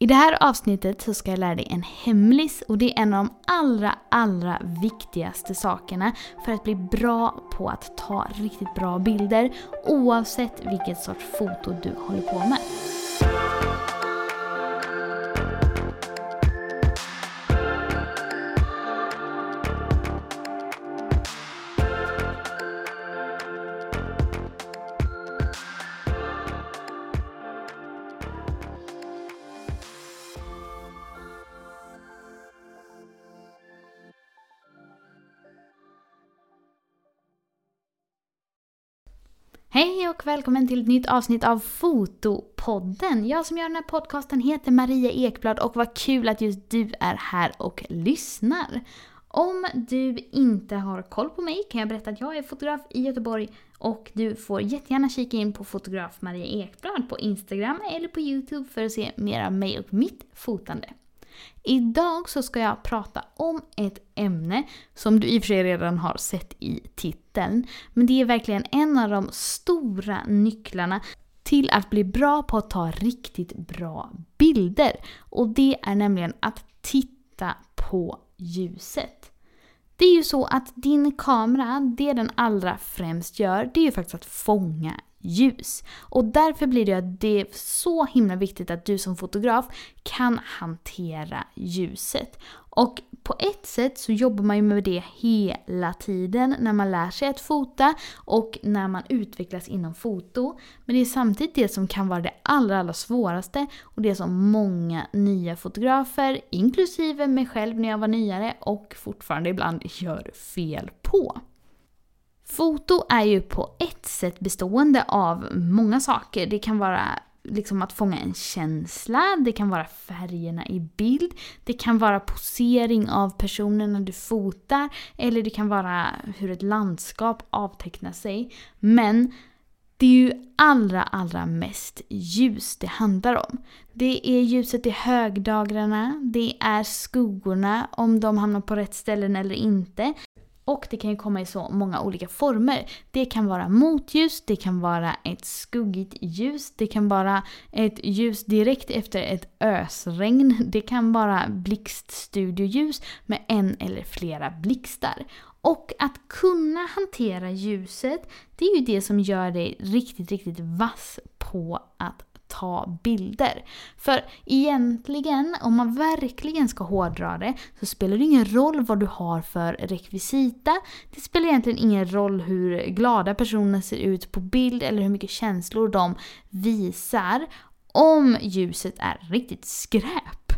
I det här avsnittet så ska jag lära dig en hemlis och det är en av de allra, allra viktigaste sakerna för att bli bra på att ta riktigt bra bilder oavsett vilket sorts foto du håller på med. Och välkommen till ett nytt avsnitt av Fotopodden. Jag som gör den här podcasten heter Maria Ekblad och vad kul att just du är här och lyssnar. Om du inte har koll på mig kan jag berätta att jag är fotograf i Göteborg och du får jättegärna kika in på fotograf Maria Ekblad på Instagram eller på Youtube för att se mer av mig och mitt fotande. Idag så ska jag prata om ett ämne som du i och för sig redan har sett i titeln. Men det är verkligen en av de stora nycklarna till att bli bra på att ta riktigt bra bilder. Och det är nämligen att titta på ljuset. Det är ju så att din kamera, det den allra främst gör, det är ju faktiskt att fånga ljus. Och därför blir det, det så himla viktigt att du som fotograf kan hantera ljuset. Och på ett sätt så jobbar man ju med det hela tiden när man lär sig att fota och när man utvecklas inom foto. Men det är samtidigt det som kan vara det allra, allra svåraste och det som många nya fotografer, inklusive mig själv när jag var nyare och fortfarande ibland gör fel på. Foto är ju på ett sätt bestående av många saker. Det kan vara liksom att fånga en känsla, det kan vara färgerna i bild, det kan vara posering av personerna du fotar, eller det kan vara hur ett landskap avtecknar sig. Men det är ju allra, allra mest ljus det handlar om. Det är ljuset i högdagarna, det är skuggorna, om de hamnar på rätt ställen eller inte. Och det kan ju komma i så många olika former. Det kan vara motljus, det kan vara ett skuggigt ljus, det kan vara ett ljus direkt efter ett ösregn, det kan vara blixtstudioljus med en eller flera blixtar. Och att kunna hantera ljuset, det är ju det som gör dig riktigt, riktigt vass på att ta bilder. För egentligen, om man verkligen ska hårdra det, så spelar det ingen roll vad du har för rekvisita. Det spelar egentligen ingen roll hur glada personer ser ut på bild eller hur mycket känslor de visar. Om ljuset är riktigt skräp.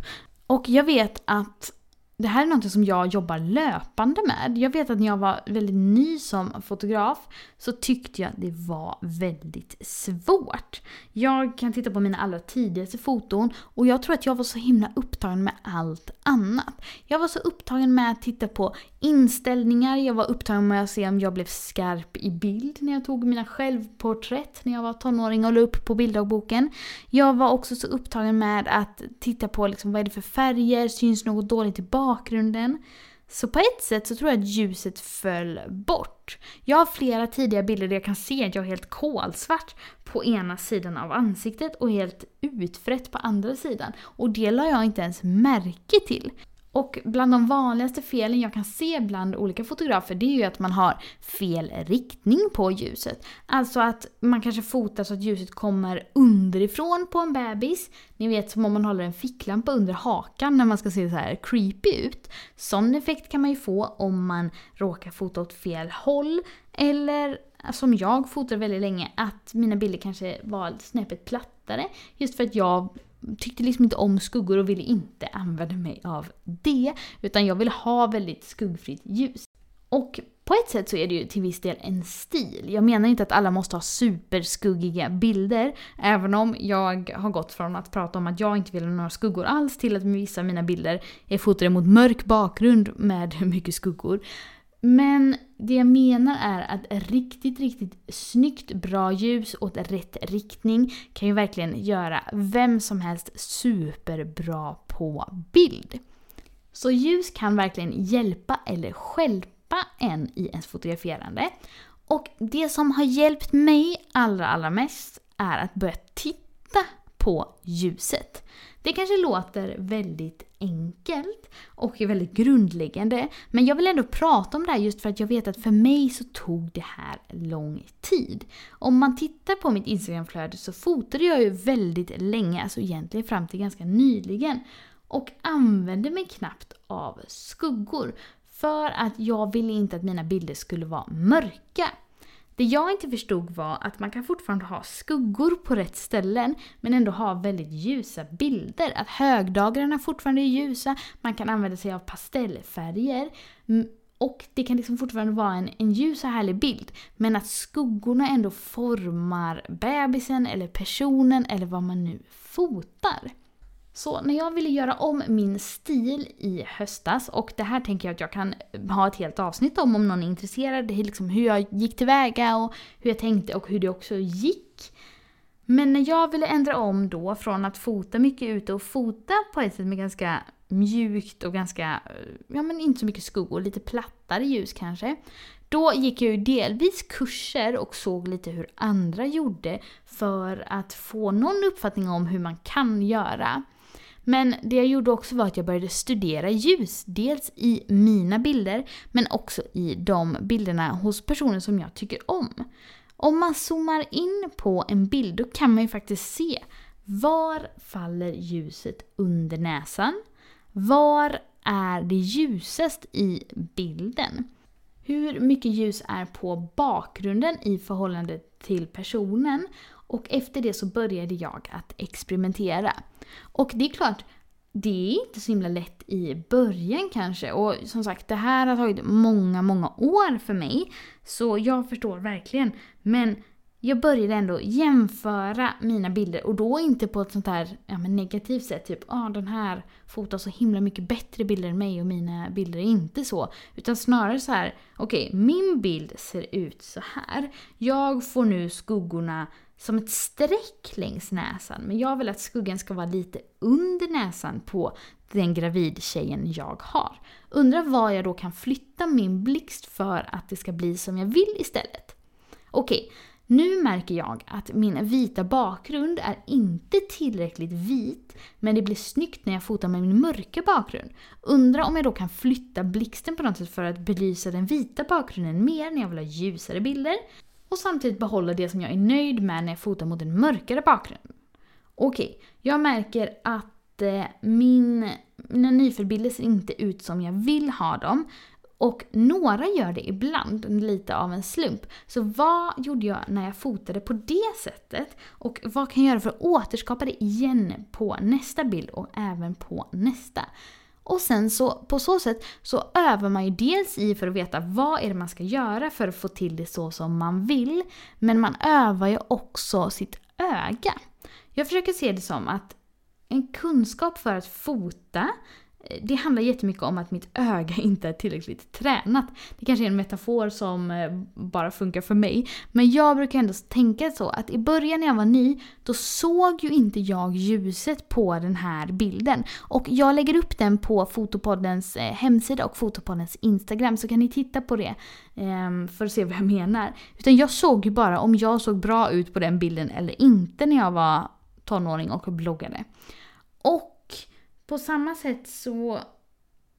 Och jag vet att det här är något som jag jobbar löpande med. Jag vet att när jag var väldigt ny som fotograf så tyckte jag att det var väldigt svårt. Jag kan titta på mina allra tidigaste foton och jag tror att jag var så himla upptagen med allt annat. Jag var så upptagen med att titta på inställningar, jag var upptagen med att se om jag blev skarp i bild när jag tog mina självporträtt när jag var tonåring och la upp på bilddagboken. Jag var också så upptagen med att titta på liksom, vad är det för färger, syns något dåligt i bakgrunden? Så på ett sätt så tror jag att ljuset föll bort. Jag har flera tidiga bilder där jag kan se att jag är helt kolsvart på ena sidan av ansiktet och helt utfrätt på andra sidan. Och det la jag inte ens märke till. Och bland de vanligaste felen jag kan se bland olika fotografer det är ju att man har fel riktning på ljuset. Alltså att man kanske fotar så att ljuset kommer underifrån på en bebis. Ni vet som om man håller en ficklampa under hakan när man ska se så här creepy ut. Sån effekt kan man ju få om man råkar fota åt fel håll. Eller som jag fotade väldigt länge, att mina bilder kanske var snäppet plattare. Just för att jag tyckte liksom inte om skuggor och ville inte använda mig av det. Utan jag ville ha väldigt skuggfritt ljus. Och på ett sätt så är det ju till viss del en stil. Jag menar inte att alla måste ha superskuggiga bilder, även om jag har gått från att prata om att jag inte vill ha några skuggor alls till att vissa av mina bilder är fotade mot mörk bakgrund med mycket skuggor. Men det jag menar är att riktigt, riktigt snyggt bra ljus åt rätt riktning kan ju verkligen göra vem som helst superbra på bild. Så ljus kan verkligen hjälpa eller skälpa en i ens fotograferande. Och det som har hjälpt mig allra, allra mest är att börja titta på ljuset. Det kanske låter väldigt enkelt och är väldigt grundläggande men jag vill ändå prata om det här just för att jag vet att för mig så tog det här lång tid. Om man tittar på mitt Instagramflöde så fotade jag ju väldigt länge, alltså egentligen fram till ganska nyligen och använde mig knappt av skuggor för att jag ville inte att mina bilder skulle vara mörka. Det jag inte förstod var att man kan fortfarande ha skuggor på rätt ställen men ändå ha väldigt ljusa bilder. Att högdagarna fortfarande är ljusa, man kan använda sig av pastellfärger och det kan liksom fortfarande vara en, en ljus och härlig bild. Men att skuggorna ändå formar bebisen eller personen eller vad man nu fotar. Så när jag ville göra om min stil i höstas, och det här tänker jag att jag kan ha ett helt avsnitt om om någon är intresserad, liksom hur jag gick tillväga och hur jag tänkte och hur det också gick. Men när jag ville ändra om då från att fota mycket ute och fota på ett sätt med ganska mjukt och ganska, eh, ja men inte så mycket skuggor, lite plattare ljus kanske. Då gick jag ju delvis kurser och såg lite hur andra gjorde för att få någon uppfattning om hur man kan göra. Men det jag gjorde också var att jag började studera ljus. Dels i mina bilder, men också i de bilderna hos personer som jag tycker om. Om man zoomar in på en bild, då kan man ju faktiskt se var faller ljuset under näsan? Var är det ljusast i bilden? Hur mycket ljus är på bakgrunden i förhållande till personen? Och efter det så började jag att experimentera. Och det är klart, det är inte så himla lätt i början kanske. Och som sagt, det här har tagit många, många år för mig. Så jag förstår verkligen. Men jag började ändå jämföra mina bilder och då inte på ett sånt här ja, negativt sätt. Typ ah, den här fotar så himla mycket bättre bilder än mig och mina bilder är inte så. Utan snarare så här, okej, okay, min bild ser ut så här. Jag får nu skuggorna som ett streck längs näsan. Men jag vill att skuggan ska vara lite under näsan på den gravidtjejen jag har. Undrar var jag då kan flytta min blixt för att det ska bli som jag vill istället. Okej, nu märker jag att min vita bakgrund är inte tillräckligt vit, men det blir snyggt när jag fotar med min mörka bakgrund. Undrar om jag då kan flytta blixten på något sätt för att belysa den vita bakgrunden mer när jag vill ha ljusare bilder och samtidigt behålla det som jag är nöjd med när jag fotar mot en mörkare bakgrund. Okej, okay, jag märker att eh, min, mina nyförbilder ser inte ut som jag vill ha dem. Och några gör det ibland, lite av en slump. Så vad gjorde jag när jag fotade på det sättet? Och vad kan jag göra för att återskapa det igen på nästa bild och även på nästa? Och sen så på så sätt så övar man ju dels i för att veta vad är det man ska göra för att få till det så som man vill. Men man övar ju också sitt öga. Jag försöker se det som att en kunskap för att fota det handlar jättemycket om att mitt öga inte är tillräckligt tränat. Det kanske är en metafor som eh, bara funkar för mig. Men jag brukar ändå tänka så att i början när jag var ny, då såg ju inte jag ljuset på den här bilden. Och jag lägger upp den på Fotopoddens eh, hemsida och Fotopoddens Instagram så kan ni titta på det ehm, för att se vad jag menar. Utan jag såg ju bara om jag såg bra ut på den bilden eller inte när jag var tonåring och bloggade. Och på samma sätt så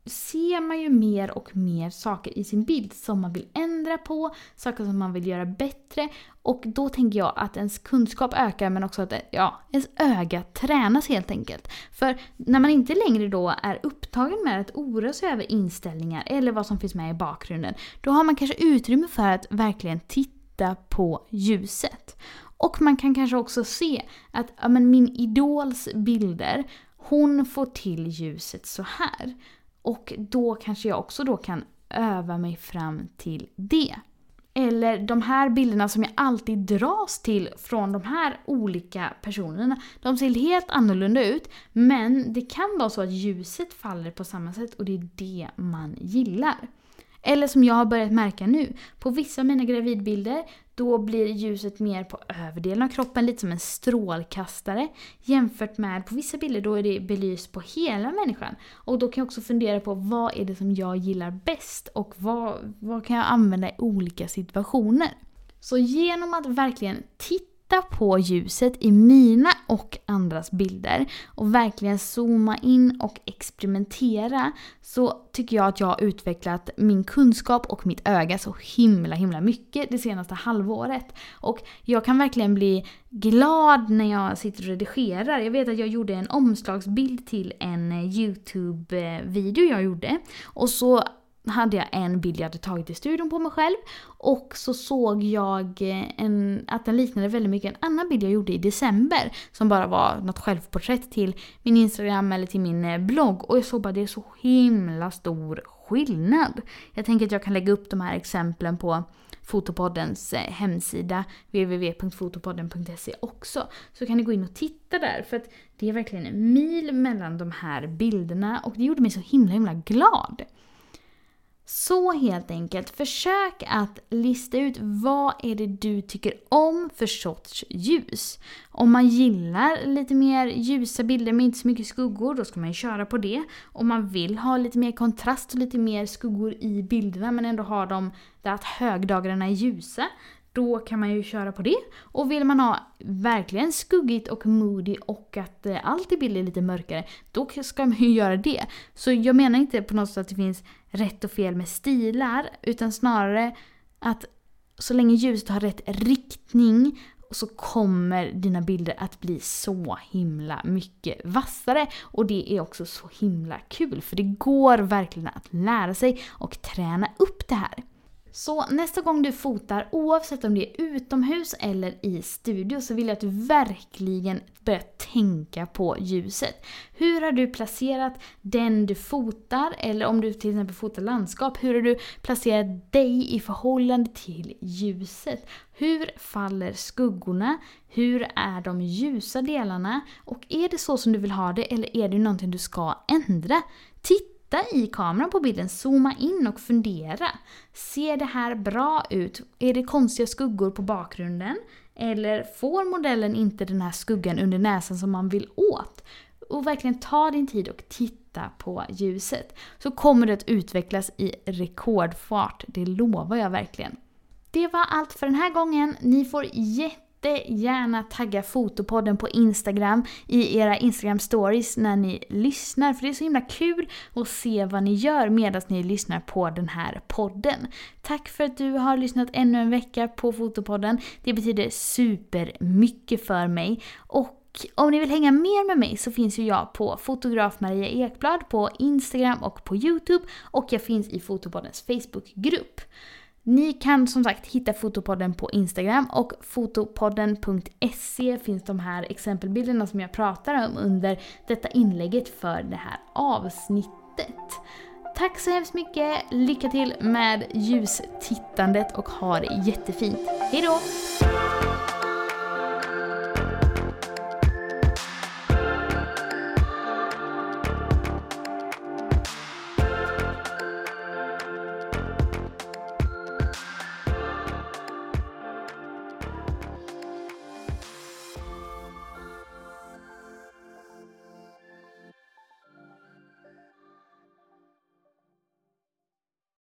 ser man ju mer och mer saker i sin bild som man vill ändra på, saker som man vill göra bättre. Och då tänker jag att ens kunskap ökar men också att ja, ens öga tränas helt enkelt. För när man inte längre då är upptagen med att oroa sig över inställningar eller vad som finns med i bakgrunden, då har man kanske utrymme för att verkligen titta på ljuset. Och man kan kanske också se att ja, men min idols bilder hon får till ljuset så här. Och då kanske jag också då kan öva mig fram till det. Eller de här bilderna som jag alltid dras till från de här olika personerna. De ser helt annorlunda ut, men det kan vara så att ljuset faller på samma sätt och det är det man gillar. Eller som jag har börjat märka nu, på vissa av mina gravidbilder då blir ljuset mer på överdelen av kroppen, lite som en strålkastare. Jämfört med på vissa bilder då är det belyst på hela människan. Och då kan jag också fundera på vad är det som jag gillar bäst och vad, vad kan jag använda i olika situationer. Så genom att verkligen titta titta på ljuset i mina och andras bilder och verkligen zooma in och experimentera så tycker jag att jag har utvecklat min kunskap och mitt öga så himla himla mycket det senaste halvåret. Och jag kan verkligen bli glad när jag sitter och redigerar. Jag vet att jag gjorde en omslagsbild till en YouTube-video jag gjorde. Och så hade jag en bild jag hade tagit i studion på mig själv. Och så såg jag eh, en, att den liknade väldigt mycket en annan bild jag gjorde i december. Som bara var något självporträtt till min Instagram eller till min eh, blogg. Och jag såg bara att det är så himla stor skillnad. Jag tänker att jag kan lägga upp de här exemplen på Fotopoddens eh, hemsida www.fotopodden.se också. Så kan ni gå in och titta där för att det är verkligen en mil mellan de här bilderna och det gjorde mig så himla himla glad. Så helt enkelt, försök att lista ut vad är det du tycker om för sorts ljus. Om man gillar lite mer ljusa bilder med inte så mycket skuggor, då ska man ju köra på det. Om man vill ha lite mer kontrast och lite mer skuggor i bilderna men ändå ha dem där att högdagarna är ljusa, då kan man ju köra på det. Och vill man ha verkligen skuggigt och moody och att eh, allt i bilden är lite mörkare, då ska man ju göra det. Så jag menar inte på något sätt att det finns rätt och fel med stilar, utan snarare att så länge ljuset har rätt riktning så kommer dina bilder att bli så himla mycket vassare. Och det är också så himla kul, för det går verkligen att lära sig och träna upp det här. Så nästa gång du fotar, oavsett om det är utomhus eller i studio, så vill jag att du verkligen börjar tänka på ljuset. Hur har du placerat den du fotar, eller om du till exempel fotar landskap, hur har du placerat dig i förhållande till ljuset? Hur faller skuggorna? Hur är de ljusa delarna? Och är det så som du vill ha det, eller är det någonting du ska ändra? Titta titta i kameran på bilden, zooma in och fundera. Ser det här bra ut? Är det konstiga skuggor på bakgrunden? Eller får modellen inte den här skuggan under näsan som man vill åt? Och verkligen ta din tid och titta på ljuset. Så kommer det att utvecklas i rekordfart, det lovar jag verkligen. Det var allt för den här gången. Ni får jätte jättegärna tagga Fotopodden på Instagram i era Instagram stories när ni lyssnar. För det är så himla kul att se vad ni gör medan ni lyssnar på den här podden. Tack för att du har lyssnat ännu en vecka på Fotopodden. Det betyder supermycket för mig. Och om ni vill hänga mer med mig så finns ju jag på fotograf Maria Ekblad på Instagram och på Youtube och jag finns i Fotopoddens Facebookgrupp. Ni kan som sagt hitta Fotopodden på Instagram och fotopodden.se finns de här exempelbilderna som jag pratar om under detta inlägget för det här avsnittet. Tack så hemskt mycket, lycka till med ljustittandet och ha det jättefint. Hejdå!